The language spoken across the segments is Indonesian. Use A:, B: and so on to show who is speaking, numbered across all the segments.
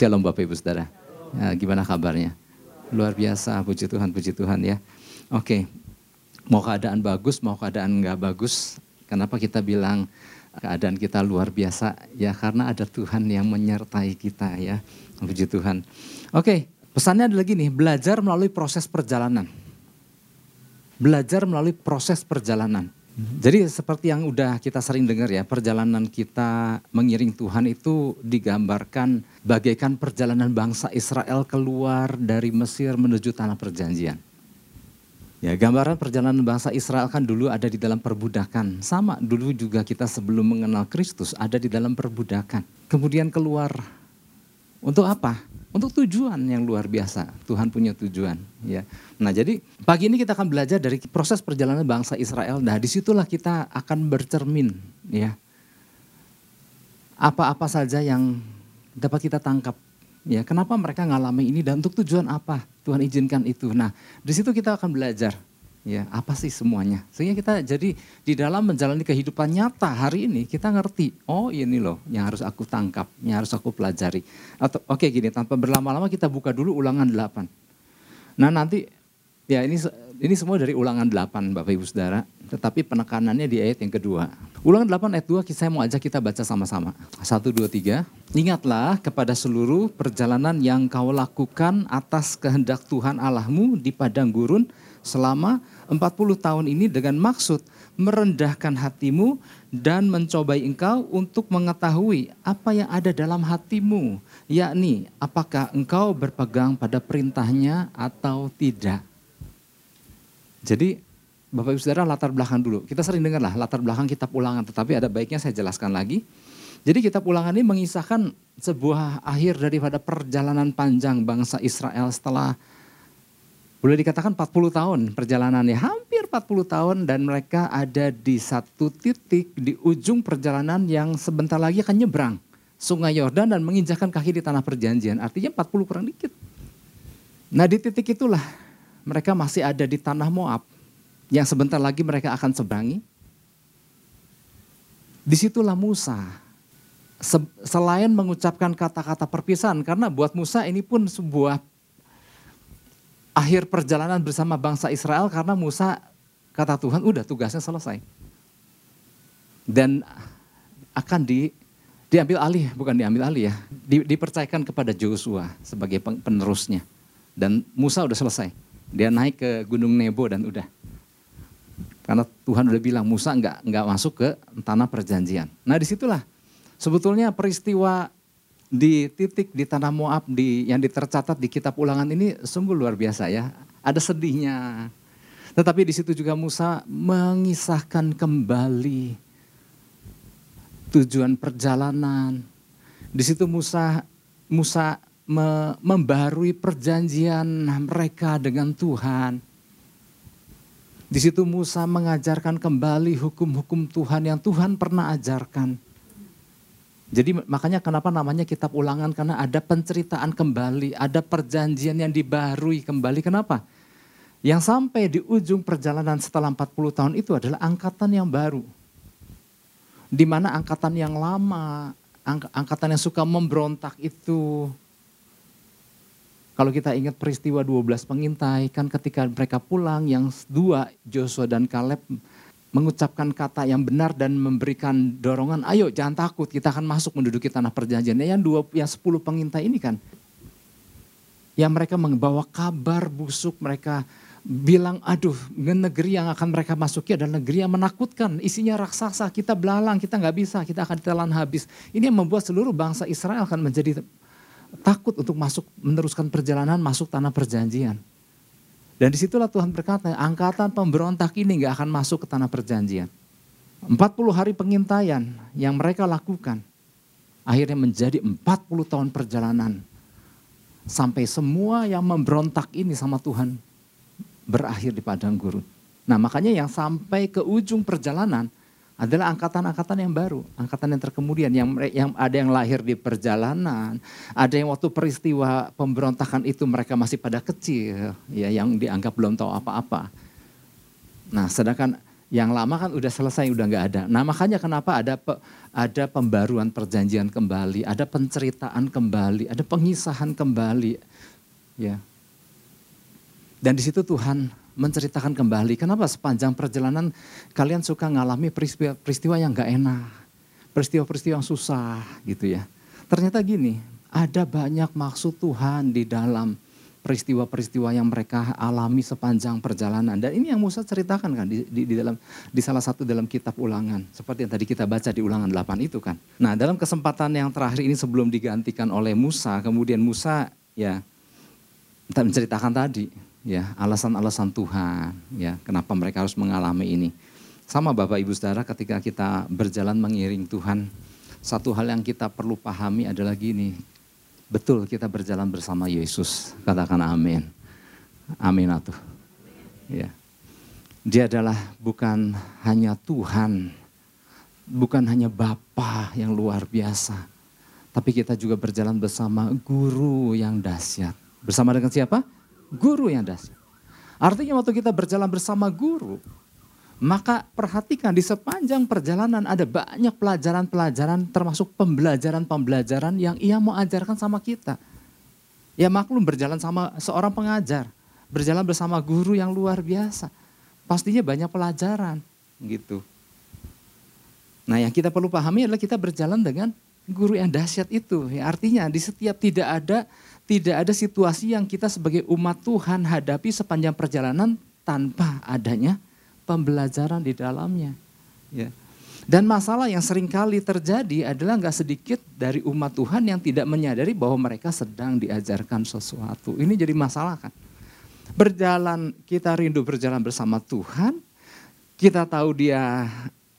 A: Shalom Bapak Ibu Saudara. Ya, gimana kabarnya? Luar biasa, puji Tuhan, puji Tuhan ya. Oke, mau keadaan bagus, mau keadaan nggak bagus, kenapa kita bilang keadaan kita luar biasa? Ya karena ada Tuhan yang menyertai kita ya, puji Tuhan. Oke, pesannya adalah gini, belajar melalui proses perjalanan. Belajar melalui proses perjalanan. Jadi seperti yang udah kita sering dengar ya, perjalanan kita mengiring Tuhan itu digambarkan bagaikan perjalanan bangsa Israel keluar dari Mesir menuju tanah perjanjian. Ya, gambaran perjalanan bangsa Israel kan dulu ada di dalam perbudakan. Sama dulu juga kita sebelum mengenal Kristus ada di dalam perbudakan. Kemudian keluar untuk apa? untuk tujuan yang luar biasa. Tuhan punya tujuan, ya. Nah, jadi pagi ini kita akan belajar dari proses perjalanan bangsa Israel. Nah, di situlah kita akan bercermin, ya. Apa-apa saja yang dapat kita tangkap, ya. Kenapa mereka ngalami ini dan untuk tujuan apa Tuhan izinkan itu. Nah, di situ kita akan belajar Ya, apa sih semuanya? Sehingga kita jadi di dalam menjalani kehidupan nyata hari ini kita ngerti, oh ini loh yang harus aku tangkap, yang harus aku pelajari. Atau oke okay, gini, tanpa berlama-lama kita buka dulu ulangan 8. Nah, nanti ya ini ini semua dari ulangan 8 Bapak Ibu Saudara, tetapi penekanannya di ayat yang kedua. Ulangan 8 ayat 2 saya mau ajak kita baca sama-sama. 1 2 3. Ingatlah kepada seluruh perjalanan yang kau lakukan atas kehendak Tuhan Allahmu di padang gurun selama 40 tahun ini dengan maksud merendahkan hatimu dan mencobai engkau untuk mengetahui apa yang ada dalam hatimu, yakni apakah engkau berpegang pada perintahnya atau tidak. Jadi Bapak Ibu Saudara latar belakang dulu. Kita sering dengar lah latar belakang kitab ulangan, tetapi ada baiknya saya jelaskan lagi. Jadi kitab ulangan ini mengisahkan sebuah akhir daripada perjalanan panjang bangsa Israel setelah boleh dikatakan 40 tahun perjalanannya, hampir 40 tahun dan mereka ada di satu titik di ujung perjalanan yang sebentar lagi akan nyebrang sungai Yordan dan menginjakan kaki di tanah perjanjian. Artinya 40 kurang dikit. Nah di titik itulah mereka masih ada di tanah Moab yang sebentar lagi mereka akan seberangi. Di situlah Musa selain mengucapkan kata-kata perpisahan karena buat Musa ini pun sebuah akhir perjalanan bersama bangsa Israel karena Musa kata Tuhan udah tugasnya selesai. Dan akan di diambil alih, bukan diambil alih ya, di, dipercayakan kepada Joshua sebagai penerusnya. Dan Musa udah selesai. Dia naik ke Gunung Nebo dan udah. Karena Tuhan udah bilang Musa nggak nggak masuk ke tanah perjanjian. Nah di situlah sebetulnya peristiwa di titik di tanah Moab di yang ditercatat di kitab ulangan ini sungguh luar biasa ya. Ada sedihnya. Tetapi di situ juga Musa mengisahkan kembali tujuan perjalanan. Di situ Musa Musa me, membarui perjanjian mereka dengan Tuhan. Di situ Musa mengajarkan kembali hukum-hukum Tuhan yang Tuhan pernah ajarkan jadi makanya kenapa namanya kitab ulangan karena ada penceritaan kembali, ada perjanjian yang dibarui kembali. Kenapa? Yang sampai di ujung perjalanan setelah 40 tahun itu adalah angkatan yang baru. Di mana angkatan yang lama, ang angkatan yang suka memberontak itu kalau kita ingat peristiwa 12 pengintai, kan ketika mereka pulang yang dua Joshua dan Caleb mengucapkan kata yang benar dan memberikan dorongan, ayo jangan takut kita akan masuk menduduki tanah perjanjian. Nah, yang dua, yang sepuluh pengintai ini kan, yang mereka membawa kabar busuk, mereka bilang, aduh negeri yang akan mereka masuki adalah negeri yang menakutkan, isinya raksasa, kita belalang, kita nggak bisa, kita akan ditelan habis. Ini yang membuat seluruh bangsa Israel akan menjadi takut untuk masuk meneruskan perjalanan masuk tanah perjanjian. Dan di situlah Tuhan berkata, angkatan pemberontak ini gak akan masuk ke tanah perjanjian. 40 hari pengintaian yang mereka lakukan, akhirnya menjadi 40 tahun perjalanan. Sampai semua yang memberontak ini sama Tuhan berakhir di padang gurun. Nah makanya yang sampai ke ujung perjalanan, adalah angkatan-angkatan yang baru, angkatan yang terkemudian, yang, yang ada yang lahir di perjalanan, ada yang waktu peristiwa pemberontakan itu mereka masih pada kecil, ya yang dianggap belum tahu apa-apa. Nah, sedangkan Yang lama kan udah selesai, udah nggak ada. Nah makanya kenapa ada pe, ada pembaruan perjanjian kembali, ada penceritaan kembali, ada pengisahan kembali, ya. Dan di situ Tuhan menceritakan kembali. Kenapa sepanjang perjalanan kalian suka ngalami peristiwa-peristiwa yang nggak enak, peristiwa-peristiwa yang susah, gitu ya. Ternyata gini, ada banyak maksud Tuhan di dalam peristiwa-peristiwa yang mereka alami sepanjang perjalanan. Dan ini yang Musa ceritakan kan di, di, di dalam di salah satu dalam kitab ulangan. Seperti yang tadi kita baca di ulangan 8 itu kan. Nah dalam kesempatan yang terakhir ini sebelum digantikan oleh Musa, kemudian Musa ya menceritakan tadi ya alasan-alasan Tuhan ya kenapa mereka harus mengalami ini. Sama Bapak Ibu Saudara ketika kita berjalan mengiring Tuhan, satu hal yang kita perlu pahami adalah gini, betul kita berjalan bersama Yesus. Katakan amin. Amin atuh. Ya. Dia adalah bukan hanya Tuhan, bukan hanya Bapa yang luar biasa, tapi kita juga berjalan bersama guru yang dahsyat. Bersama dengan siapa? Guru yang dahsyat. Artinya waktu kita berjalan bersama guru, maka perhatikan di sepanjang perjalanan ada banyak pelajaran-pelajaran termasuk pembelajaran-pembelajaran yang ia mau ajarkan sama kita. Ya maklum berjalan sama seorang pengajar, berjalan bersama guru yang luar biasa. Pastinya banyak pelajaran gitu. Nah yang kita perlu pahami adalah kita berjalan dengan guru yang dahsyat itu. Ya, artinya di setiap tidak ada tidak ada situasi yang kita sebagai umat Tuhan hadapi sepanjang perjalanan tanpa adanya pembelajaran di dalamnya. Ya. Dan masalah yang sering kali terjadi adalah nggak sedikit dari umat Tuhan yang tidak menyadari bahwa mereka sedang diajarkan sesuatu. Ini jadi masalah kan. Berjalan, kita rindu berjalan bersama Tuhan. Kita tahu dia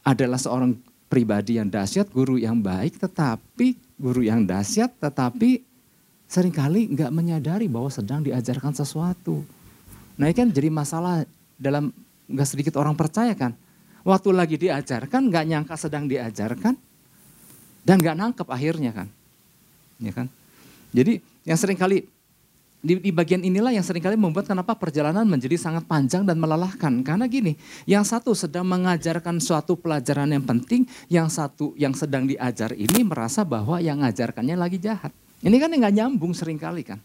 A: adalah seorang pribadi yang dahsyat, guru yang baik, tetapi guru yang dahsyat, tetapi sering kali nggak menyadari bahwa sedang diajarkan sesuatu. Nah ini kan jadi masalah dalam nggak sedikit orang percaya kan. Waktu lagi diajarkan nggak nyangka sedang diajarkan dan nggak nangkep akhirnya kan. Ya kan. Jadi yang sering kali di, di bagian inilah yang sering kali membuat kenapa perjalanan menjadi sangat panjang dan melelahkan. Karena gini, yang satu sedang mengajarkan suatu pelajaran yang penting, yang satu yang sedang diajar ini merasa bahwa yang ngajarkannya lagi jahat. Ini kan nggak nyambung sering kali kan.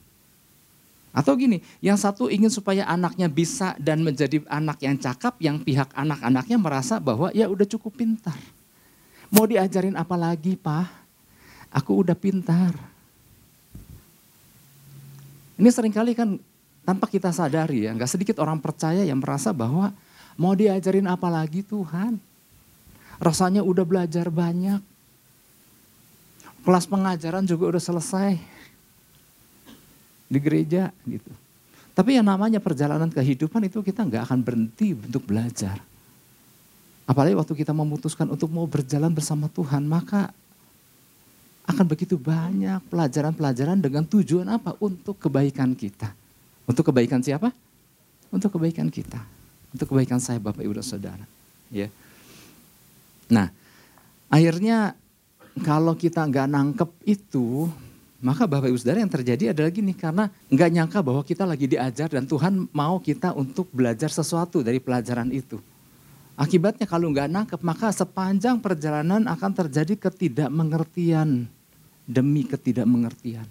A: Atau gini, yang satu ingin supaya anaknya bisa dan menjadi anak yang cakap, yang pihak anak-anaknya merasa bahwa ya udah cukup pintar. Mau diajarin apa lagi, Pak? Aku udah pintar. Ini sering kali kan tanpa kita sadari ya, nggak sedikit orang percaya yang merasa bahwa mau diajarin apa lagi Tuhan. Rasanya udah belajar banyak. Kelas pengajaran juga udah selesai di gereja gitu. Tapi yang namanya perjalanan kehidupan itu kita nggak akan berhenti untuk belajar. Apalagi waktu kita memutuskan untuk mau berjalan bersama Tuhan, maka akan begitu banyak pelajaran-pelajaran dengan tujuan apa? Untuk kebaikan kita. Untuk kebaikan siapa? Untuk kebaikan kita. Untuk kebaikan saya Bapak Ibu dan Saudara. Ya. Nah, akhirnya kalau kita nggak nangkep itu, maka Bapak Ibu Saudara yang terjadi adalah gini, karena nggak nyangka bahwa kita lagi diajar dan Tuhan mau kita untuk belajar sesuatu dari pelajaran itu. Akibatnya kalau nggak nangkep, maka sepanjang perjalanan akan terjadi ketidakmengertian demi ketidakmengertian.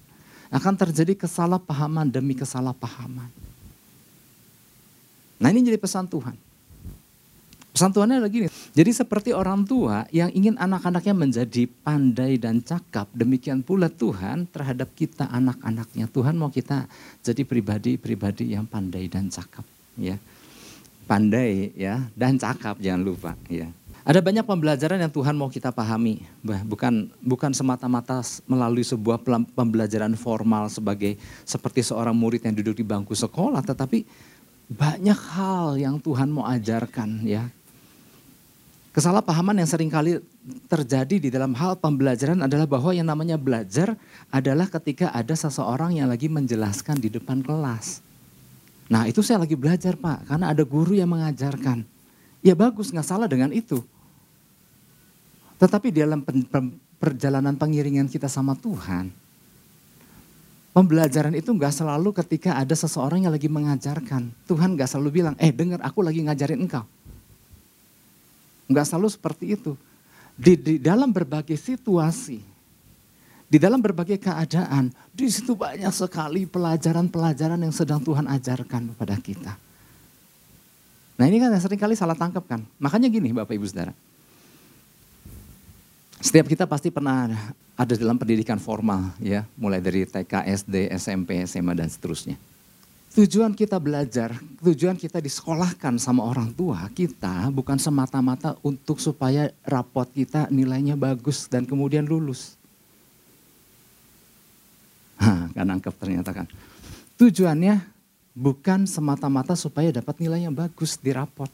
A: Akan terjadi kesalahpahaman demi kesalahpahaman. Nah ini jadi pesan Tuhan. Pesan Tuhannya adalah gini, jadi seperti orang tua yang ingin anak-anaknya menjadi pandai dan cakap, demikian pula Tuhan terhadap kita anak-anaknya. Tuhan mau kita jadi pribadi-pribadi yang pandai dan cakap. ya Pandai ya dan cakap jangan lupa. ya Ada banyak pembelajaran yang Tuhan mau kita pahami, bukan bukan semata-mata melalui sebuah pembelajaran formal sebagai seperti seorang murid yang duduk di bangku sekolah, tetapi banyak hal yang Tuhan mau ajarkan ya Kesalahpahaman yang sering kali terjadi di dalam hal pembelajaran adalah bahwa yang namanya belajar adalah ketika ada seseorang yang lagi menjelaskan di depan kelas. Nah itu saya lagi belajar pak, karena ada guru yang mengajarkan. Ya bagus, nggak salah dengan itu. Tetapi dalam perjalanan pengiringan kita sama Tuhan, pembelajaran itu nggak selalu ketika ada seseorang yang lagi mengajarkan. Tuhan nggak selalu bilang, eh dengar aku lagi ngajarin engkau. Enggak selalu seperti itu. Di, di dalam berbagai situasi, di dalam berbagai keadaan, di situ banyak sekali pelajaran-pelajaran yang sedang Tuhan ajarkan kepada kita. Nah ini kan yang sering kali salah tangkap kan. Makanya gini Bapak Ibu Saudara. Setiap kita pasti pernah ada dalam pendidikan formal ya. Mulai dari TK, SD, SMP, SMA dan seterusnya. Tujuan kita belajar, tujuan kita disekolahkan sama orang tua kita bukan semata-mata untuk supaya rapot kita nilainya bagus dan kemudian lulus. Hah, kan nangkep ternyata kan. Tujuannya bukan semata-mata supaya dapat nilai yang bagus di rapot.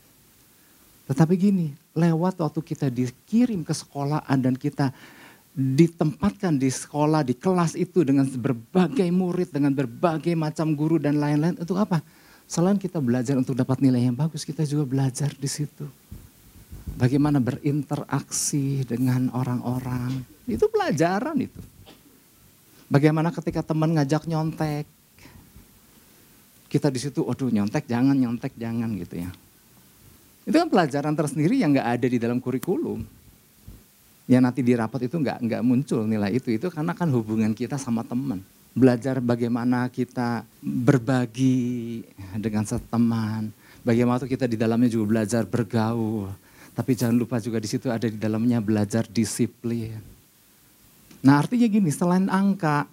A: Tetapi gini, lewat waktu kita dikirim ke sekolahan dan kita ditempatkan di sekolah, di kelas itu dengan berbagai murid, dengan berbagai macam guru dan lain-lain. Untuk apa? Selain kita belajar untuk dapat nilai yang bagus, kita juga belajar di situ. Bagaimana berinteraksi dengan orang-orang. Itu pelajaran itu. Bagaimana ketika teman ngajak nyontek. Kita di situ, aduh nyontek jangan, nyontek jangan gitu ya. Itu kan pelajaran tersendiri yang gak ada di dalam kurikulum ya nanti di rapat itu nggak nggak muncul nilai itu. Itu karena kan hubungan kita sama teman. Belajar bagaimana kita berbagi dengan teman bagaimana kita di dalamnya juga belajar bergaul. Tapi jangan lupa juga di situ ada di dalamnya belajar disiplin. Nah artinya gini selain angka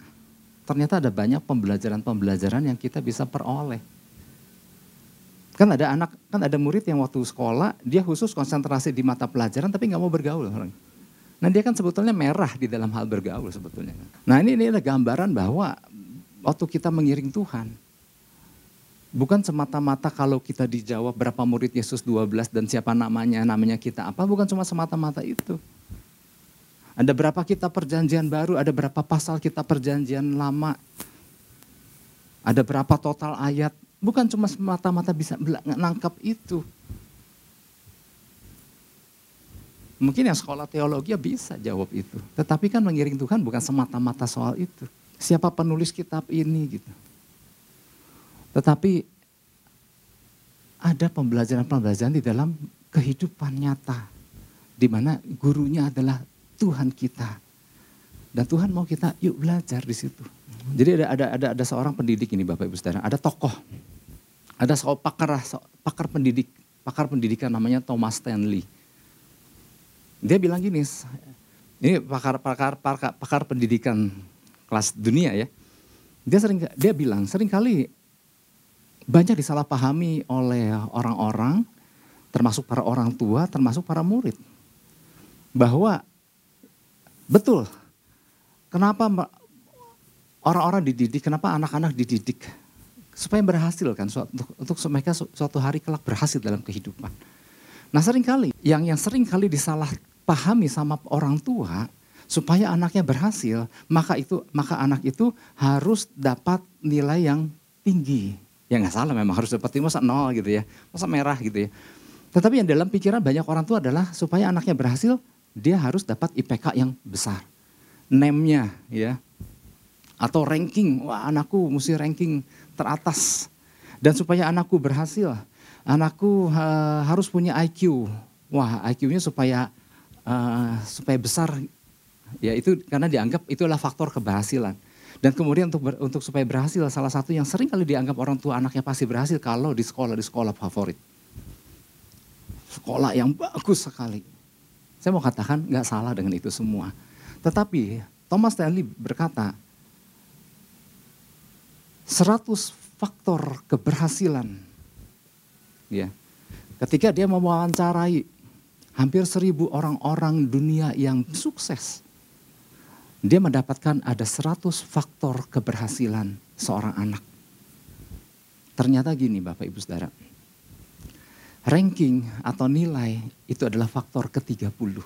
A: ternyata ada banyak pembelajaran-pembelajaran yang kita bisa peroleh. Kan ada anak kan ada murid yang waktu sekolah dia khusus konsentrasi di mata pelajaran tapi nggak mau bergaul orang Nah dia kan sebetulnya merah di dalam hal bergaul sebetulnya. Nah ini, ini ada gambaran bahwa waktu kita mengiring Tuhan, bukan semata-mata kalau kita dijawab berapa murid Yesus 12 dan siapa namanya, namanya kita apa, bukan cuma semata-mata itu. Ada berapa kita perjanjian baru, ada berapa pasal kita perjanjian lama, ada berapa total ayat, bukan cuma semata-mata bisa menangkap itu. Mungkin yang sekolah teologi ya bisa jawab itu. Tetapi kan mengiring Tuhan bukan semata-mata soal itu. Siapa penulis kitab ini gitu. Tetapi ada pembelajaran-pembelajaran di dalam kehidupan nyata. Di mana gurunya adalah Tuhan kita. Dan Tuhan mau kita yuk belajar di situ. Jadi ada ada ada ada seorang pendidik ini Bapak Ibu Saudara, ada tokoh. Ada seorang pakar pakar pendidik, pakar pendidikan namanya Thomas Stanley dia bilang gini, ini pakar pakar pakar, pendidikan kelas dunia ya. Dia sering dia bilang sering kali banyak disalahpahami oleh orang-orang termasuk para orang tua, termasuk para murid. Bahwa betul kenapa orang-orang dididik, kenapa anak-anak dididik supaya berhasil kan suatu, untuk mereka suatu hari kelak berhasil dalam kehidupan. Nah sering kali yang yang sering kali disalah pahami sama orang tua supaya anaknya berhasil, maka itu maka anak itu harus dapat nilai yang tinggi. Ya nggak salah memang harus dapat masa nol gitu ya, masa merah gitu ya. Tetapi yang dalam pikiran banyak orang tua adalah supaya anaknya berhasil, dia harus dapat IPK yang besar. Name-nya ya. Atau ranking, wah anakku mesti ranking teratas. Dan supaya anakku berhasil, anakku uh, harus punya IQ. Wah IQ-nya supaya uh, supaya besar ya itu karena dianggap itulah faktor keberhasilan. Dan kemudian untuk ber, untuk supaya berhasil salah satu yang sering kali dianggap orang tua anaknya pasti berhasil kalau di sekolah di sekolah favorit. Sekolah yang bagus sekali. Saya mau katakan nggak salah dengan itu semua. Tetapi Thomas Stanley berkata 100 faktor keberhasilan ya ketika dia mewawancarai hampir seribu orang-orang dunia yang sukses. Dia mendapatkan ada seratus faktor keberhasilan seorang anak. Ternyata gini Bapak Ibu Saudara. Ranking atau nilai itu adalah faktor ke-30.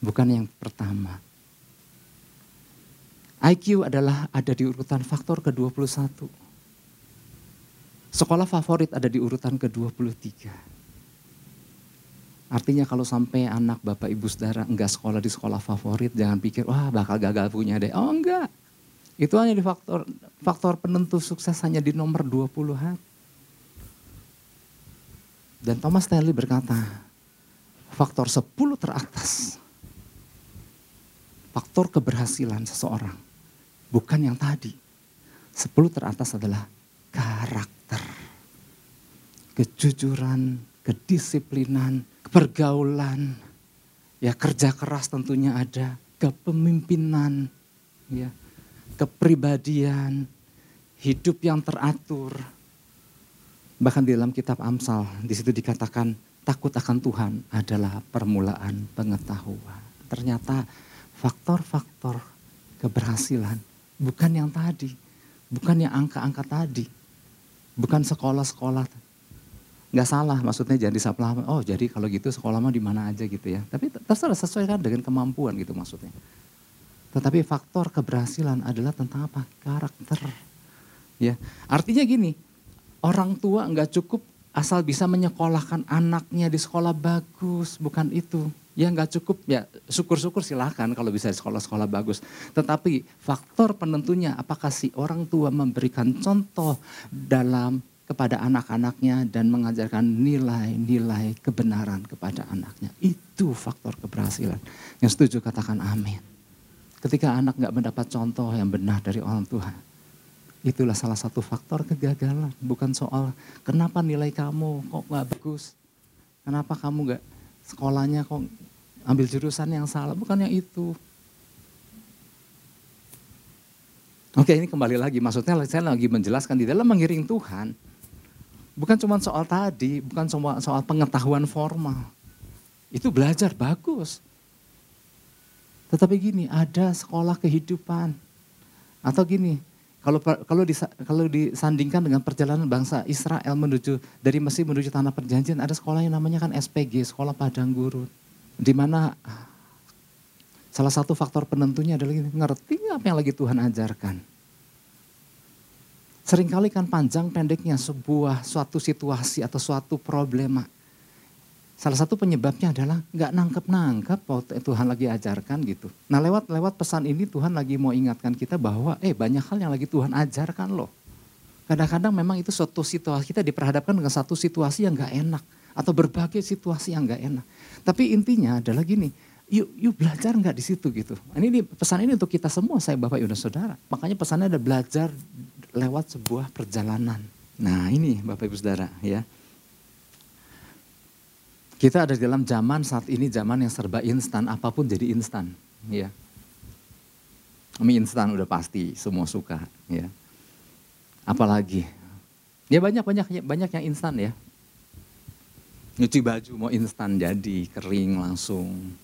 A: Bukan yang pertama. IQ adalah ada di urutan faktor ke-21. Sekolah favorit ada di urutan ke-23 Artinya kalau sampai anak bapak ibu saudara enggak sekolah di sekolah favorit, jangan pikir wah bakal gagal punya deh. Oh enggak. Itu hanya di faktor faktor penentu sukses hanya di nomor 20 hat. Dan Thomas Stanley berkata, faktor 10 teratas, faktor keberhasilan seseorang, bukan yang tadi. 10 teratas adalah karakter, kejujuran, kedisiplinan, pergaulan, ya kerja keras tentunya ada, kepemimpinan, ya kepribadian, hidup yang teratur. Bahkan di dalam kitab Amsal, di situ dikatakan takut akan Tuhan adalah permulaan pengetahuan. Ternyata faktor-faktor keberhasilan bukan yang tadi, bukan yang angka-angka tadi, bukan sekolah-sekolah. Nggak salah, maksudnya jangan disalah. Oh jadi kalau gitu sekolah mah di mana aja gitu ya. Tapi terserah sesuaikan dengan kemampuan gitu maksudnya. Tetapi faktor keberhasilan adalah tentang apa? Karakter. Ya, artinya gini, orang tua nggak cukup asal bisa menyekolahkan anaknya di sekolah bagus, bukan itu. Ya nggak cukup, ya syukur-syukur silahkan kalau bisa sekolah-sekolah bagus. Tetapi faktor penentunya apakah si orang tua memberikan contoh dalam kepada anak-anaknya dan mengajarkan nilai-nilai kebenaran kepada anaknya. Itu faktor keberhasilan. Yang setuju katakan amin. Ketika anak nggak mendapat contoh yang benar dari orang tua, Itulah salah satu faktor kegagalan. Bukan soal kenapa nilai kamu kok nggak bagus. Kenapa kamu nggak sekolahnya kok ambil jurusan yang salah. Bukan yang itu. Oke ini kembali lagi. Maksudnya saya lagi menjelaskan di dalam mengiring Tuhan. Bukan cuma soal tadi, bukan cuma soal pengetahuan formal. Itu belajar bagus. Tetapi gini, ada sekolah kehidupan. Atau gini, kalau kalau dis, kalau disandingkan dengan perjalanan bangsa Israel menuju dari Mesir menuju tanah perjanjian ada sekolah yang namanya kan SPG, sekolah padang gurun. Di mana salah satu faktor penentunya adalah ngerti apa yang lagi Tuhan ajarkan. Seringkali kan panjang pendeknya sebuah suatu situasi atau suatu problema Salah satu penyebabnya adalah nggak nangkep-nangkep bahwa Tuhan lagi ajarkan gitu. Nah lewat lewat pesan ini Tuhan lagi mau ingatkan kita bahwa eh banyak hal yang lagi Tuhan ajarkan loh. Kadang-kadang memang itu suatu situasi kita diperhadapkan dengan satu situasi yang nggak enak atau berbagai situasi yang nggak enak. Tapi intinya adalah gini, yuk, yuk belajar nggak di situ gitu. Ini pesan ini untuk kita semua, saya Bapak Ibu Saudara. Makanya pesannya ada belajar lewat sebuah perjalanan. Nah ini Bapak Ibu Saudara ya. Kita ada di dalam zaman saat ini zaman yang serba instan, apa pun jadi instan, ya. Mie instan udah pasti semua suka, ya. Apalagi, ya banyak banyak banyak yang instan ya. Nyuci baju mau instan jadi kering langsung.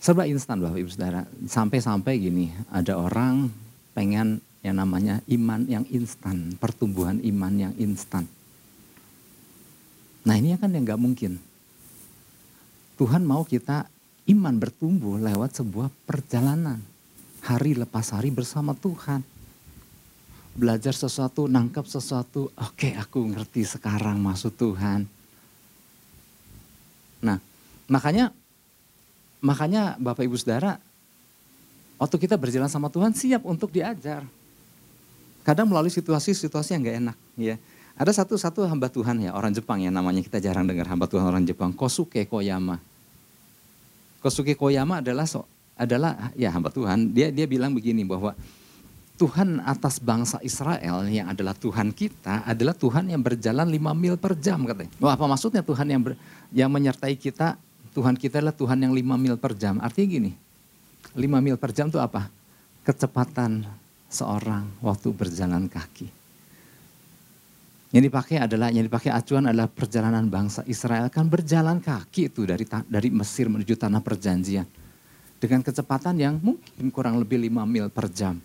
A: Serba instan Bapak Ibu Saudara. Sampai-sampai gini, ada orang pengen yang namanya iman yang instan, pertumbuhan iman yang instan. Nah ini kan yang gak mungkin. Tuhan mau kita iman bertumbuh lewat sebuah perjalanan. Hari lepas hari bersama Tuhan. Belajar sesuatu, nangkap sesuatu, oke aku ngerti sekarang maksud Tuhan. Nah makanya makanya Bapak Ibu Saudara, waktu kita berjalan sama Tuhan siap untuk diajar. Kadang melalui situasi-situasi yang gak enak. ya ada satu satu hamba Tuhan ya orang Jepang ya namanya kita jarang dengar hamba Tuhan orang Jepang Kosuke Koyama. Kosuke Koyama adalah so, adalah ya hamba Tuhan dia dia bilang begini bahwa Tuhan atas bangsa Israel yang adalah Tuhan kita adalah Tuhan yang berjalan lima mil per jam katanya. Wah apa maksudnya Tuhan yang ber, yang menyertai kita Tuhan kita adalah Tuhan yang lima mil per jam. Artinya gini, lima mil per jam itu apa? Kecepatan seorang waktu berjalan kaki. Yang dipakai adalah yang dipakai acuan adalah perjalanan bangsa Israel kan berjalan kaki itu dari dari Mesir menuju tanah perjanjian dengan kecepatan yang mungkin kurang lebih 5 mil per jam.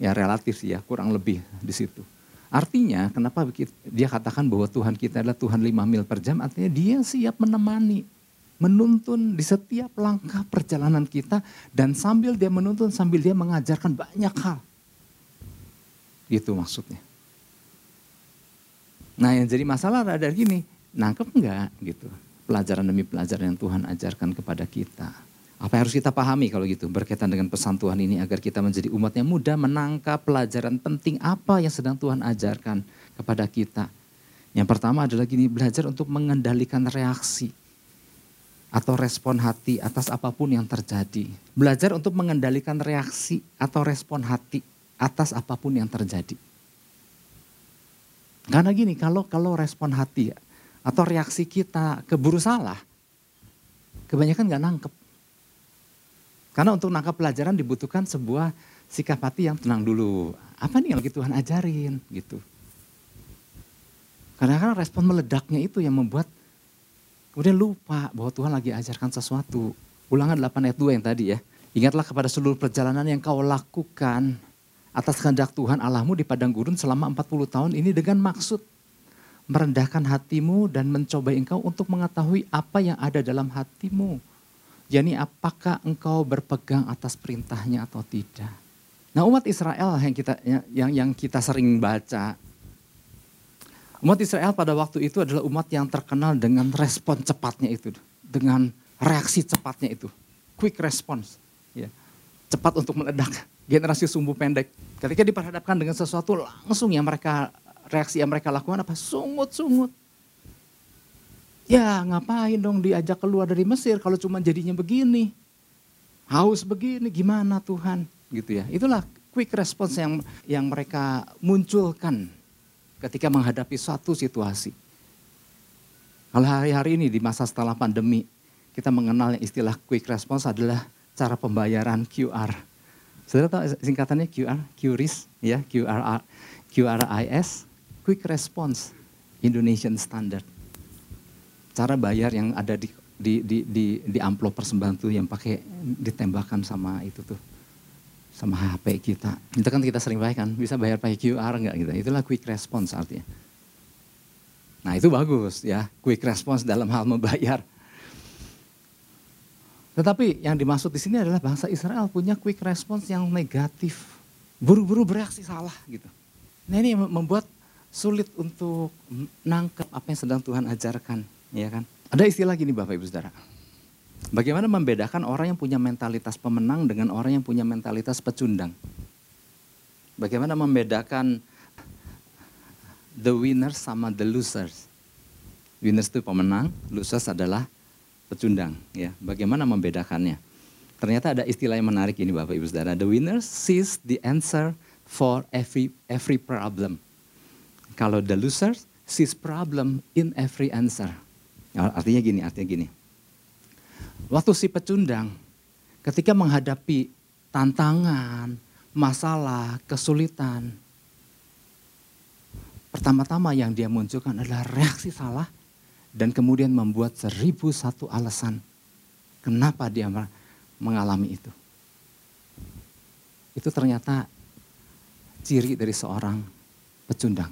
A: Ya relatif sih ya, kurang lebih di situ. Artinya kenapa dia katakan bahwa Tuhan kita adalah Tuhan 5 mil per jam, artinya dia siap menemani, menuntun di setiap langkah perjalanan kita dan sambil dia menuntun, sambil dia mengajarkan banyak hal. Itu maksudnya. Nah yang jadi masalah ada gini, nangkep enggak gitu. Pelajaran demi pelajaran yang Tuhan ajarkan kepada kita. Apa yang harus kita pahami kalau gitu berkaitan dengan pesan Tuhan ini agar kita menjadi umat yang mudah menangkap pelajaran penting apa yang sedang Tuhan ajarkan kepada kita. Yang pertama adalah gini, belajar untuk mengendalikan reaksi atau respon hati atas apa pun yang terjadi. Belajar untuk mengendalikan reaksi atau respon hati atas apa pun yang terjadi. Karena gini, kalau kalau respon hati atau reaksi kita keburu salah, kebanyakan nggak nangkep. Karena untuk nangkap pelajaran dibutuhkan sebuah sikap hati yang tenang dulu. Apa nih yang lagi Tuhan ajarin gitu. Karena kan respon meledaknya itu yang membuat kemudian lupa bahwa Tuhan lagi ajarkan sesuatu. Ulangan 8 ayat 2 yang tadi ya. Ingatlah kepada seluruh perjalanan yang kau lakukan atas kehendak Tuhan Allahmu di padang gurun selama 40 tahun ini dengan maksud merendahkan hatimu dan mencoba engkau untuk mengetahui apa yang ada dalam hatimu. Yani apakah engkau berpegang atas perintahnya atau tidak. Nah umat Israel yang kita yang yang kita sering baca Umat Israel pada waktu itu adalah umat yang terkenal dengan respon cepatnya itu, dengan reaksi cepatnya itu, quick response, ya. cepat untuk meledak, generasi sumbu pendek. Ketika diperhadapkan dengan sesuatu langsung yang mereka reaksi yang mereka lakukan apa? Sungut-sungut. Ya ngapain dong diajak keluar dari Mesir kalau cuma jadinya begini. Haus begini gimana Tuhan gitu ya. Itulah quick response yang yang mereka munculkan ketika menghadapi suatu situasi. Kalau hari-hari ini di masa setelah pandemi, kita mengenal istilah quick response adalah cara pembayaran QR. Saudara tahu singkatannya QR, QRIS, ya, QR, QRIS, Quick Response Indonesian Standard. Cara bayar yang ada di di di di, di amplop persembahan tuh yang pakai ditembakkan sama itu tuh sama HP kita. Itu kan kita sering bayar kan, bisa bayar pakai QR enggak gitu. Itulah quick response artinya. Nah itu bagus ya, quick response dalam hal membayar. Tetapi yang dimaksud di sini adalah bangsa Israel punya quick response yang negatif. Buru-buru bereaksi salah gitu. Nah ini membuat sulit untuk nangkep apa yang sedang Tuhan ajarkan. ya kan? Ada istilah gini Bapak Ibu Saudara Bagaimana membedakan orang yang punya mentalitas pemenang dengan orang yang punya mentalitas pecundang? Bagaimana membedakan the winners sama the losers? Winners itu pemenang, losers adalah pecundang. Ya, bagaimana membedakannya? Ternyata ada istilah yang menarik ini Bapak Ibu Saudara. The winner sees the answer for every every problem. Kalau the loser sees problem in every answer. Artinya gini, artinya gini Waktu si pecundang ketika menghadapi tantangan, masalah, kesulitan, pertama-tama yang dia munculkan adalah reaksi salah dan kemudian membuat seribu satu alasan kenapa dia mengalami itu. Itu ternyata ciri dari seorang pecundang.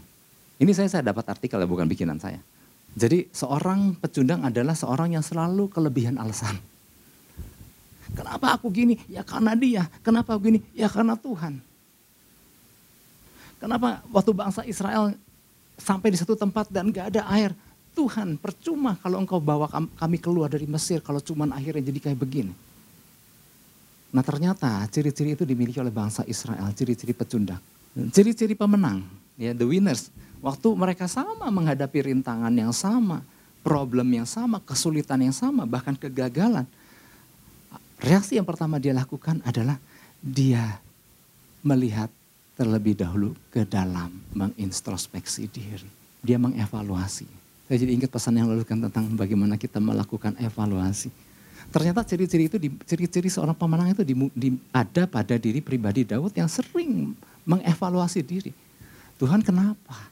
A: Ini saya saya dapat artikel ya bukan bikinan saya. Jadi seorang pecundang adalah seorang yang selalu kelebihan alasan. Kenapa aku gini? Ya karena dia. Kenapa aku gini? Ya karena Tuhan. Kenapa waktu bangsa Israel sampai di satu tempat dan gak ada air? Tuhan percuma kalau engkau bawa kami keluar dari Mesir kalau cuma akhirnya jadi kayak begini. Nah ternyata ciri-ciri itu dimiliki oleh bangsa Israel, ciri-ciri pecundang. Ciri-ciri pemenang, ya the winners Waktu mereka sama menghadapi rintangan yang sama, problem yang sama, kesulitan yang sama, bahkan kegagalan. Reaksi yang pertama dia lakukan adalah dia melihat terlebih dahulu ke dalam, mengintrospeksi diri. Dia mengevaluasi. Saya jadi ingat pesan yang lalu kan tentang bagaimana kita melakukan evaluasi. Ternyata ciri-ciri itu, ciri-ciri seorang pemenang itu di, di, ada pada diri pribadi Daud yang sering mengevaluasi diri. Tuhan kenapa?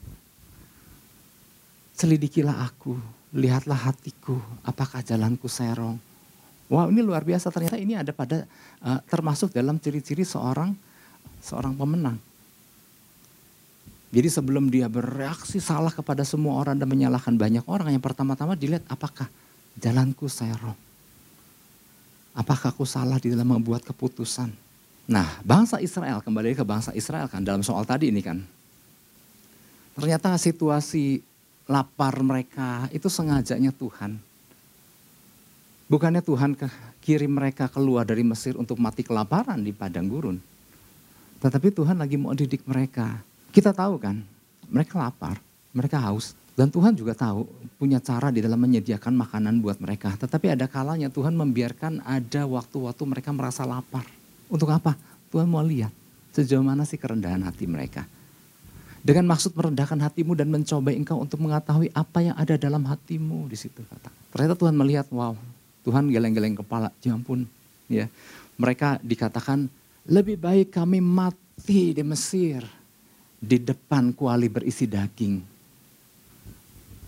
A: Selidikilah aku, lihatlah hatiku, apakah jalanku serong. Wow ini luar biasa ternyata ini ada pada uh, termasuk dalam ciri-ciri seorang seorang pemenang. Jadi sebelum dia bereaksi salah kepada semua orang dan menyalahkan banyak orang, yang pertama-tama dilihat apakah jalanku serong. Apakah aku salah di dalam membuat keputusan? Nah, bangsa Israel kembali ke bangsa Israel kan dalam soal tadi ini kan. Ternyata situasi lapar mereka itu sengajanya Tuhan. Bukannya Tuhan kirim mereka keluar dari Mesir untuk mati kelaparan di padang gurun. Tetapi Tuhan lagi mau didik mereka. Kita tahu kan, mereka lapar, mereka haus. Dan Tuhan juga tahu punya cara di dalam menyediakan makanan buat mereka. Tetapi ada kalanya Tuhan membiarkan ada waktu-waktu mereka merasa lapar. Untuk apa? Tuhan mau lihat sejauh mana sih kerendahan hati mereka. Dengan maksud merendahkan hatimu dan mencoba engkau untuk mengetahui apa yang ada dalam hatimu di situ kata. Ternyata Tuhan melihat, wow, Tuhan geleng-geleng kepala, ya ampun, ya. Mereka dikatakan lebih baik kami mati di Mesir di depan kuali berisi daging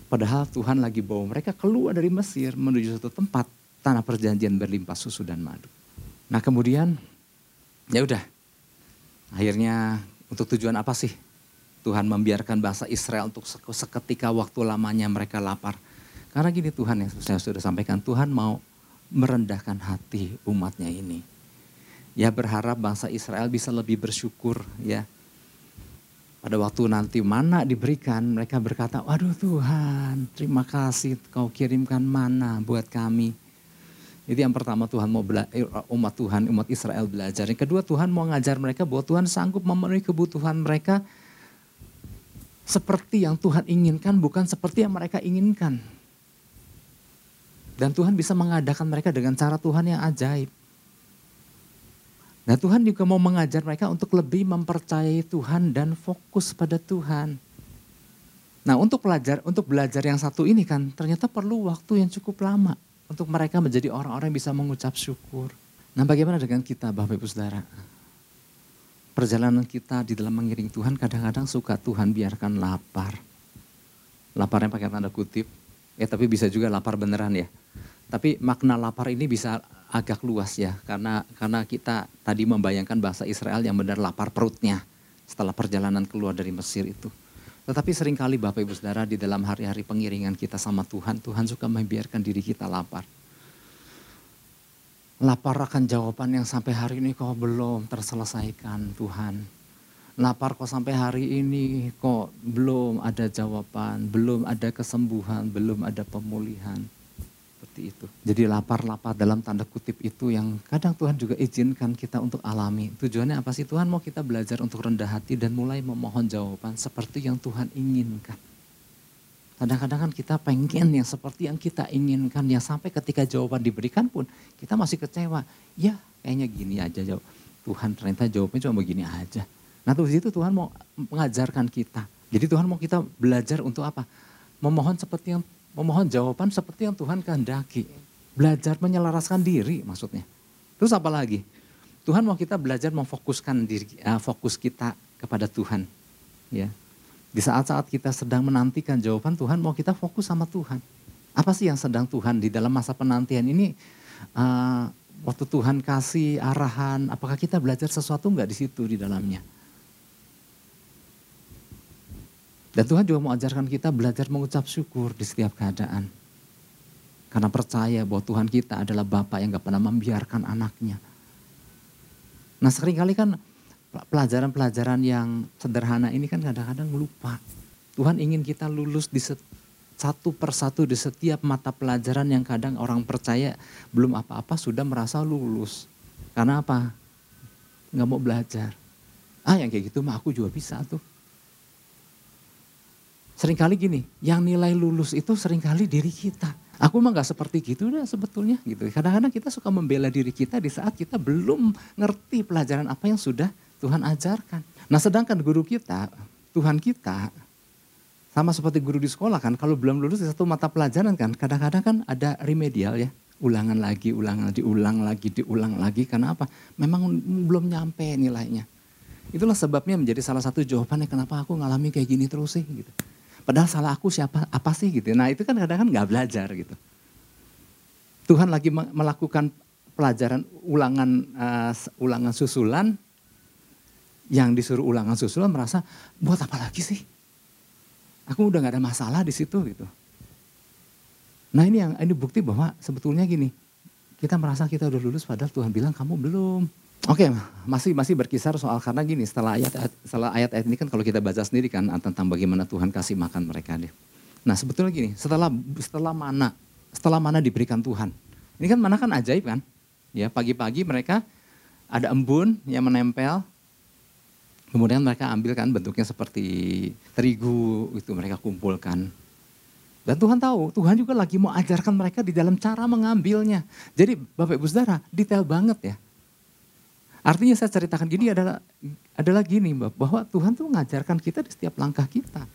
A: Padahal Tuhan lagi bawa mereka keluar dari Mesir menuju satu tempat tanah perjanjian berlimpah susu dan madu. Nah kemudian ya udah akhirnya untuk tujuan apa sih Tuhan membiarkan bangsa Israel untuk seketika waktu lamanya mereka lapar. Karena gini Tuhan yang saya sudah sampaikan, Tuhan mau merendahkan hati umatnya ini. Ya berharap bangsa Israel bisa lebih bersyukur ya pada waktu nanti mana diberikan, mereka berkata, waduh Tuhan, terima kasih kau kirimkan mana buat kami. Itu yang pertama Tuhan mau eh, umat Tuhan, umat Israel belajar. Yang kedua Tuhan mau ngajar mereka bahwa Tuhan sanggup memenuhi kebutuhan mereka seperti yang Tuhan inginkan, bukan seperti yang mereka inginkan. Dan Tuhan bisa mengadakan mereka dengan cara Tuhan yang ajaib. Nah Tuhan juga mau mengajar mereka untuk lebih mempercayai Tuhan dan fokus pada Tuhan. Nah untuk belajar, untuk belajar yang satu ini kan ternyata perlu waktu yang cukup lama untuk mereka menjadi orang-orang yang bisa mengucap syukur. Nah bagaimana dengan kita Bapak Ibu Saudara? Perjalanan kita di dalam mengiring Tuhan kadang-kadang suka Tuhan biarkan lapar. Lapar yang pakai tanda kutip, ya tapi bisa juga lapar beneran ya. Tapi makna lapar ini bisa agak luas ya karena karena kita tadi membayangkan bahasa Israel yang benar lapar perutnya setelah perjalanan keluar dari Mesir itu. Tetapi sering kali Bapak Ibu Saudara di dalam hari-hari pengiringan kita sama Tuhan, Tuhan suka membiarkan diri kita lapar. Lapar akan jawaban yang sampai hari ini kok belum terselesaikan Tuhan. Lapar kok sampai hari ini kok belum ada jawaban, belum ada kesembuhan, belum ada pemulihan seperti itu. Jadi lapar-lapar dalam tanda kutip itu yang kadang Tuhan juga izinkan kita untuk alami. Tujuannya apa sih? Tuhan mau kita belajar untuk rendah hati dan mulai memohon jawaban seperti yang Tuhan inginkan. Kadang-kadang kan kita pengen yang seperti yang kita inginkan. Yang sampai ketika jawaban diberikan pun kita masih kecewa. Ya kayaknya gini aja jawab. Tuhan ternyata jawabnya cuma begini aja. Nah terus itu Tuhan mau mengajarkan kita. Jadi Tuhan mau kita belajar untuk apa? Memohon seperti yang memohon jawaban seperti yang Tuhan kehendaki. Belajar menyelaraskan diri maksudnya. Terus apa lagi? Tuhan mau kita belajar memfokuskan diri, uh, fokus kita kepada Tuhan. Ya. Di saat-saat kita sedang menantikan jawaban Tuhan, mau kita fokus sama Tuhan. Apa sih yang sedang Tuhan di dalam masa penantian ini? Uh, waktu Tuhan kasih arahan, apakah kita belajar sesuatu enggak di situ di dalamnya? Dan Tuhan juga mau ajarkan kita belajar mengucap syukur di setiap keadaan. Karena percaya bahwa Tuhan kita adalah Bapak yang gak pernah membiarkan anaknya. Nah sering kali kan pelajaran-pelajaran yang sederhana ini kan kadang-kadang lupa. Tuhan ingin kita lulus di satu persatu di setiap mata pelajaran yang kadang orang percaya belum apa-apa sudah merasa lulus. Karena apa? Gak mau belajar. Ah yang kayak gitu mah aku juga bisa tuh. Seringkali gini, yang nilai lulus itu sering kali diri kita. Aku mah gak seperti gitu dah sebetulnya gitu. Kadang-kadang kita suka membela diri kita di saat kita belum ngerti pelajaran apa yang sudah Tuhan ajarkan. Nah sedangkan guru kita, Tuhan kita, sama seperti guru di sekolah kan, kalau belum lulus di satu mata pelajaran kan, kadang-kadang kan ada remedial ya. Ulangan lagi, ulangan, diulang lagi, diulang lagi. Karena apa? Memang belum nyampe nilainya. Itulah sebabnya menjadi salah satu jawabannya kenapa aku ngalami kayak gini terus sih gitu. Padahal salah aku siapa, apa sih gitu. Nah itu kan kadang-kadang nggak belajar gitu. Tuhan lagi melakukan pelajaran ulangan uh, ulangan susulan, yang disuruh ulangan susulan merasa buat apa lagi sih? Aku udah nggak ada masalah di situ gitu. Nah ini yang ini bukti bahwa sebetulnya gini, kita merasa kita udah lulus padahal Tuhan bilang kamu belum. Oke, okay, masih masih berkisar soal karena gini setelah ayat setelah ayat-ayat ini kan kalau kita baca sendiri kan tentang bagaimana Tuhan kasih makan mereka deh. Nah sebetulnya gini, setelah setelah mana setelah mana diberikan Tuhan, ini kan mana kan ajaib kan? Ya pagi-pagi mereka ada embun yang menempel, kemudian mereka ambil kan bentuknya seperti terigu itu mereka kumpulkan. Dan Tuhan tahu, Tuhan juga lagi mau ajarkan mereka di dalam cara mengambilnya. Jadi Bapak Ibu Saudara, detail banget ya. Artinya saya ceritakan gini adalah adalah gini bahwa Tuhan tuh mengajarkan kita di setiap langkah kita.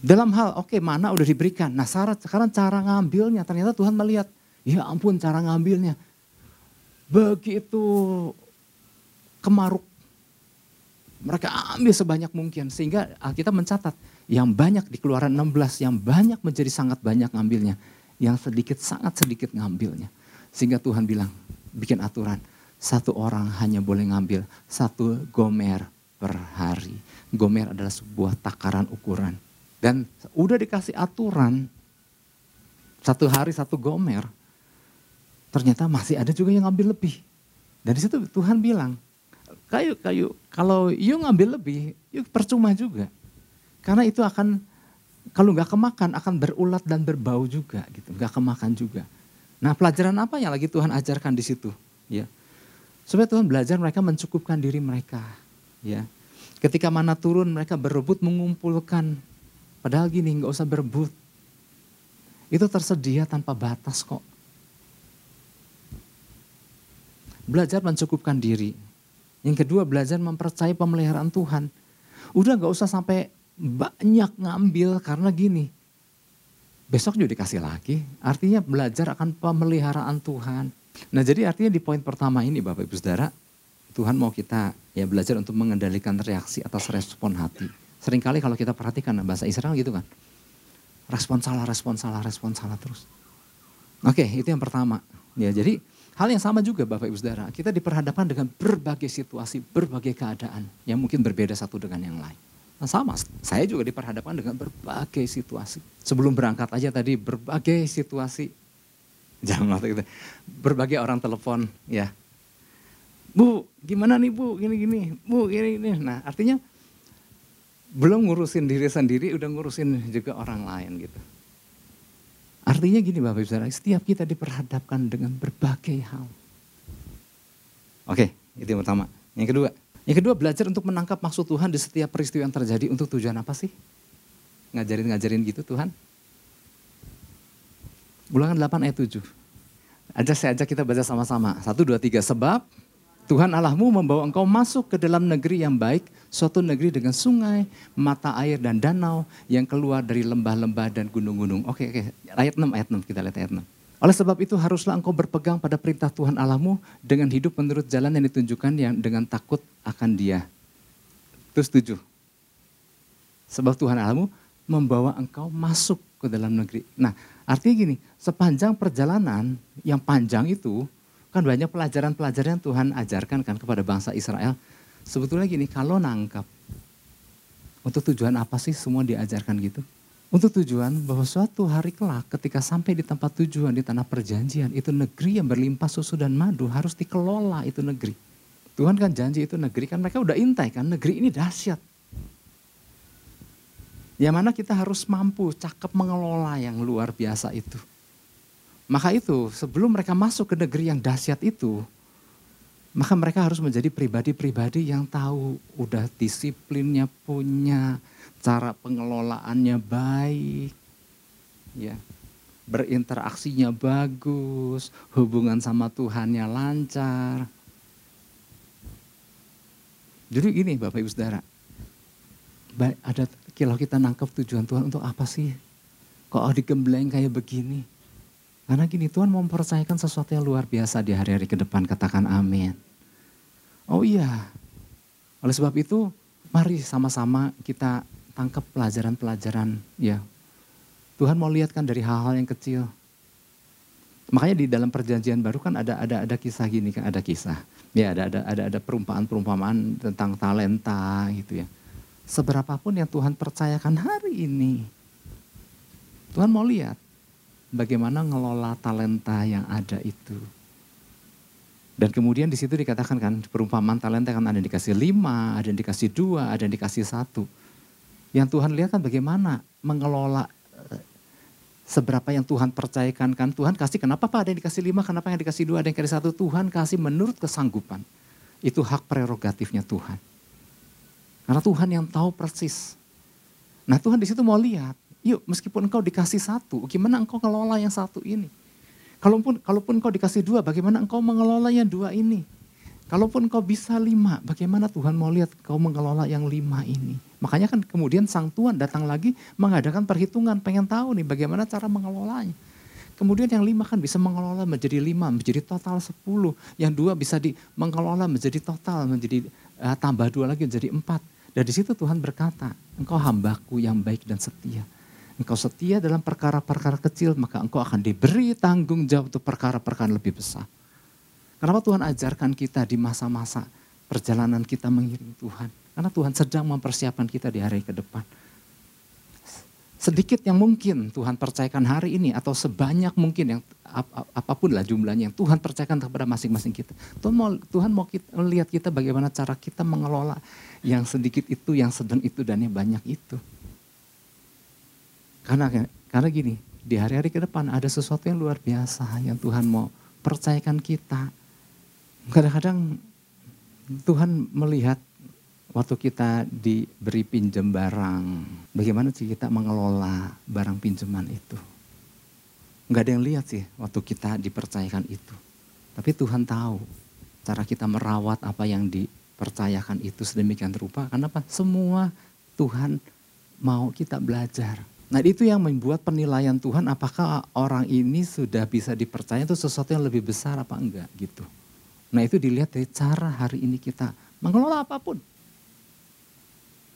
A: Dalam hal, oke okay, mana udah diberikan. Nah sekarang cara ngambilnya, ternyata Tuhan melihat, ya ampun cara ngambilnya. Begitu kemaruk. Mereka ambil sebanyak mungkin. Sehingga kita mencatat, yang banyak di keluaran 16, yang banyak menjadi sangat banyak ngambilnya. Yang sedikit sangat sedikit ngambilnya. Sehingga Tuhan bilang, bikin aturan. Satu orang hanya boleh ngambil satu gomer per hari. Gomer adalah sebuah takaran ukuran. Dan udah dikasih aturan, satu hari satu gomer, ternyata masih ada juga yang ngambil lebih. Dan di situ Tuhan bilang, kayu kayu kalau you ngambil lebih, you percuma juga. Karena itu akan kalau nggak kemakan akan berulat dan berbau juga gitu, nggak kemakan juga. Nah pelajaran apa yang lagi Tuhan ajarkan di situ? Ya, supaya Tuhan belajar mereka mencukupkan diri mereka. Ya, ketika mana turun mereka berebut mengumpulkan. Padahal gini nggak usah berebut. Itu tersedia tanpa batas kok. Belajar mencukupkan diri. Yang kedua belajar mempercayai pemeliharaan Tuhan. Udah nggak usah sampai banyak ngambil karena gini. Besok juga dikasih lagi. Artinya belajar akan pemeliharaan Tuhan. Nah jadi artinya di poin pertama ini Bapak Ibu Saudara. Tuhan mau kita ya belajar untuk mengendalikan reaksi atas respon hati. Seringkali kalau kita perhatikan bahasa Israel gitu kan. Respon salah, respon salah, respon salah terus. Oke itu yang pertama. Ya jadi hal yang sama juga Bapak Ibu Saudara. Kita diperhadapkan dengan berbagai situasi, berbagai keadaan yang mungkin berbeda satu dengan yang lain. Nah, sama, saya juga diperhadapkan dengan berbagai situasi. Sebelum berangkat aja tadi berbagai situasi. Jangan waktu itu. Berbagai orang telepon ya. Bu, gimana nih Bu? Gini-gini. Bu, gini-gini. Nah artinya belum ngurusin diri sendiri, udah ngurusin juga orang lain gitu. Artinya gini Bapak Ibu Saudara, setiap kita diperhadapkan dengan berbagai hal. Oke, itu yang pertama. Yang kedua, yang kedua belajar untuk menangkap maksud Tuhan di setiap peristiwa yang terjadi untuk tujuan apa sih? Ngajarin-ngajarin gitu Tuhan. Ulangan 8 ayat 7. Ajak saya ajak kita baca sama-sama. Satu, dua, tiga. Sebab Tuhan Allahmu membawa engkau masuk ke dalam negeri yang baik, suatu negeri dengan sungai, mata air dan danau yang keluar dari lembah-lembah dan gunung-gunung. Oke, oke. Ayat 6, ayat 6. Kita lihat ayat 6. Oleh sebab itu haruslah engkau berpegang pada perintah Tuhan Allahmu dengan hidup menurut jalan yang ditunjukkan yang dengan takut akan dia. Terus tujuh. Sebab Tuhan Allahmu membawa engkau masuk ke dalam negeri. Nah artinya gini, sepanjang perjalanan yang panjang itu, kan banyak pelajaran-pelajaran yang Tuhan ajarkan kan kepada bangsa Israel. Sebetulnya gini, kalau nangkap, untuk tujuan apa sih semua diajarkan gitu? Untuk tujuan bahwa suatu hari kelak ketika sampai di tempat tujuan di tanah perjanjian itu negeri yang berlimpah susu dan madu harus dikelola itu negeri. Tuhan kan janji itu negeri kan mereka udah intai kan negeri ini dahsyat. Yang mana kita harus mampu cakep mengelola yang luar biasa itu. Maka itu sebelum mereka masuk ke negeri yang dahsyat itu, maka mereka harus menjadi pribadi-pribadi yang tahu udah disiplinnya punya, cara pengelolaannya baik, ya berinteraksinya bagus, hubungan sama Tuhannya lancar. Jadi gini Bapak Ibu Saudara, ada kalau kita nangkep tujuan Tuhan untuk apa sih? Kok digembleng kayak begini? Karena gini Tuhan mau mempercayakan sesuatu yang luar biasa di hari-hari ke depan, katakan amin. Oh iya, oleh sebab itu mari sama-sama kita tangkap pelajaran-pelajaran ya. Tuhan mau lihat kan dari hal-hal yang kecil. Makanya di dalam perjanjian baru kan ada ada ada kisah gini kan ada kisah. Ya ada ada ada ada perumpamaan-perumpamaan tentang talenta gitu ya. Seberapapun yang Tuhan percayakan hari ini. Tuhan mau lihat bagaimana ngelola talenta yang ada itu. Dan kemudian di situ dikatakan kan perumpamaan talenta kan ada yang dikasih lima, ada yang dikasih dua, ada yang dikasih satu. Yang Tuhan lihat kan bagaimana mengelola eh, seberapa yang Tuhan percayakan kan. Tuhan kasih kenapa Pak ada yang dikasih lima, kenapa yang dikasih dua, ada yang dikasih satu. Tuhan kasih menurut kesanggupan. Itu hak prerogatifnya Tuhan. Karena Tuhan yang tahu persis. Nah Tuhan di situ mau lihat yuk meskipun engkau dikasih satu, gimana engkau ngelola yang satu ini? Kalaupun kalaupun engkau dikasih dua, bagaimana engkau mengelola yang dua ini? Kalaupun engkau bisa lima, bagaimana Tuhan mau lihat kau mengelola yang lima ini? Makanya kan kemudian sang Tuhan datang lagi mengadakan perhitungan, pengen tahu nih bagaimana cara mengelolanya. Kemudian yang lima kan bisa mengelola menjadi lima, menjadi total sepuluh. Yang dua bisa di mengelola menjadi total, menjadi uh, tambah dua lagi menjadi empat. Dan di situ Tuhan berkata, engkau hambaku yang baik dan setia. Engkau setia dalam perkara-perkara kecil, maka engkau akan diberi tanggung jawab untuk perkara-perkara lebih besar. Kenapa Tuhan ajarkan kita di masa-masa perjalanan kita mengiring Tuhan? Karena Tuhan sedang mempersiapkan kita di hari ke depan sedikit yang mungkin Tuhan percayakan hari ini atau sebanyak mungkin yang ap, ap, apa pun lah jumlahnya yang Tuhan percayakan kepada masing-masing kita. Tuhan mau Tuhan mau kita, melihat kita bagaimana cara kita mengelola yang sedikit itu, yang sedang itu dan yang banyak itu. Karena karena gini, di hari-hari ke depan ada sesuatu yang luar biasa yang Tuhan mau percayakan kita. Kadang-kadang Tuhan melihat waktu kita diberi pinjam barang, bagaimana sih kita mengelola barang pinjaman itu? Enggak ada yang lihat sih waktu kita dipercayakan itu. Tapi Tuhan tahu cara kita merawat apa yang dipercayakan itu sedemikian rupa. Karena apa? Semua Tuhan mau kita belajar. Nah itu yang membuat penilaian Tuhan apakah orang ini sudah bisa dipercaya itu sesuatu yang lebih besar apa enggak gitu. Nah itu dilihat dari cara hari ini kita mengelola apa pun.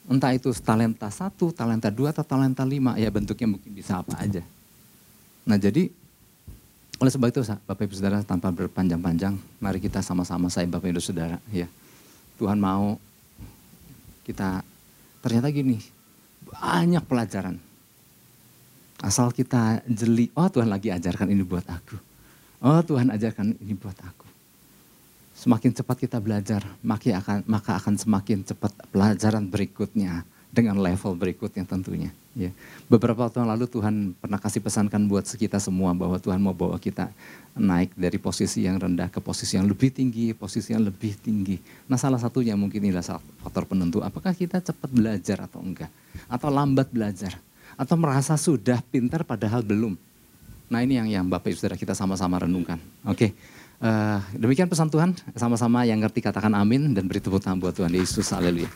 A: Entah itu talenta satu, talenta dua, atau talenta lima, ya bentuknya mungkin bisa apa aja. Nah jadi, oleh sebab itu Bapak Ibu Saudara tanpa berpanjang-panjang, mari kita sama-sama saya Bapak Ibu Saudara. ya Tuhan mau kita, ternyata gini, banyak pelajaran. Asal kita jeli, oh Tuhan lagi ajarkan ini buat aku. Oh Tuhan ajarkan ini buat aku. Semakin cepat kita belajar, maka akan, maka akan semakin cepat pelajaran berikutnya dengan level berikutnya tentunya. Ya. Beberapa tahun lalu Tuhan pernah kasih pesankan buat kita semua bahwa Tuhan mau bawa kita naik dari posisi yang rendah ke posisi yang lebih tinggi, posisi yang lebih tinggi. Nah salah satunya mungkin inilah faktor penentu, apakah kita cepat belajar atau enggak. Atau lambat belajar. Atau merasa sudah pintar padahal belum. Nah ini yang, yang Bapak Ibu Saudara kita sama-sama renungkan. Oke. Okay. Uh, demikian pesan Tuhan, sama-sama yang ngerti katakan amin dan beri tepuk tangan buat Tuhan Yesus. Haleluya.